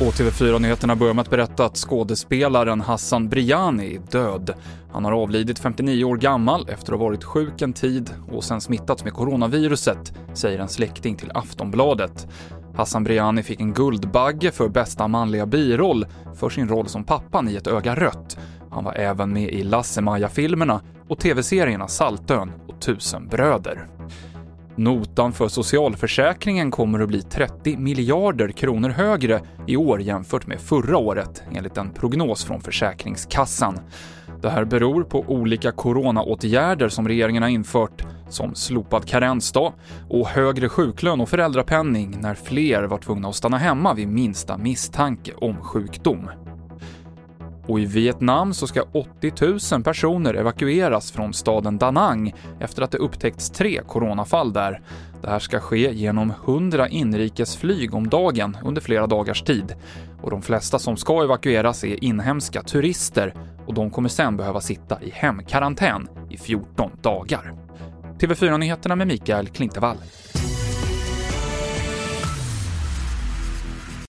Och TV4-nyheterna börjar med att berätta att skådespelaren Hassan Briani är död. Han har avlidit 59 år gammal efter att ha varit sjuk en tid och sen smittats med coronaviruset, säger en släkting till Aftonbladet. Hassan Briani fick en Guldbagge för bästa manliga biroll för sin roll som pappan i Ett öga rött. Han var även med i Lasse-Maja-filmerna och TV-serierna Saltön och Tusen bröder. Notan för socialförsäkringen kommer att bli 30 miljarder kronor högre i år jämfört med förra året, enligt en prognos från Försäkringskassan. Det här beror på olika coronaåtgärder som regeringen har infört, som slopad karensdag och högre sjuklön och föräldrapenning när fler var tvungna att stanna hemma vid minsta misstanke om sjukdom. Och i Vietnam så ska 80 000 personer evakueras från staden Da Nang efter att det upptäckts tre coronafall där. Det här ska ske genom 100 inrikesflyg om dagen under flera dagars tid. Och de flesta som ska evakueras är inhemska turister och de kommer sen behöva sitta i hemkarantän i 14 dagar. TV4-nyheterna med Mikael Klintevall.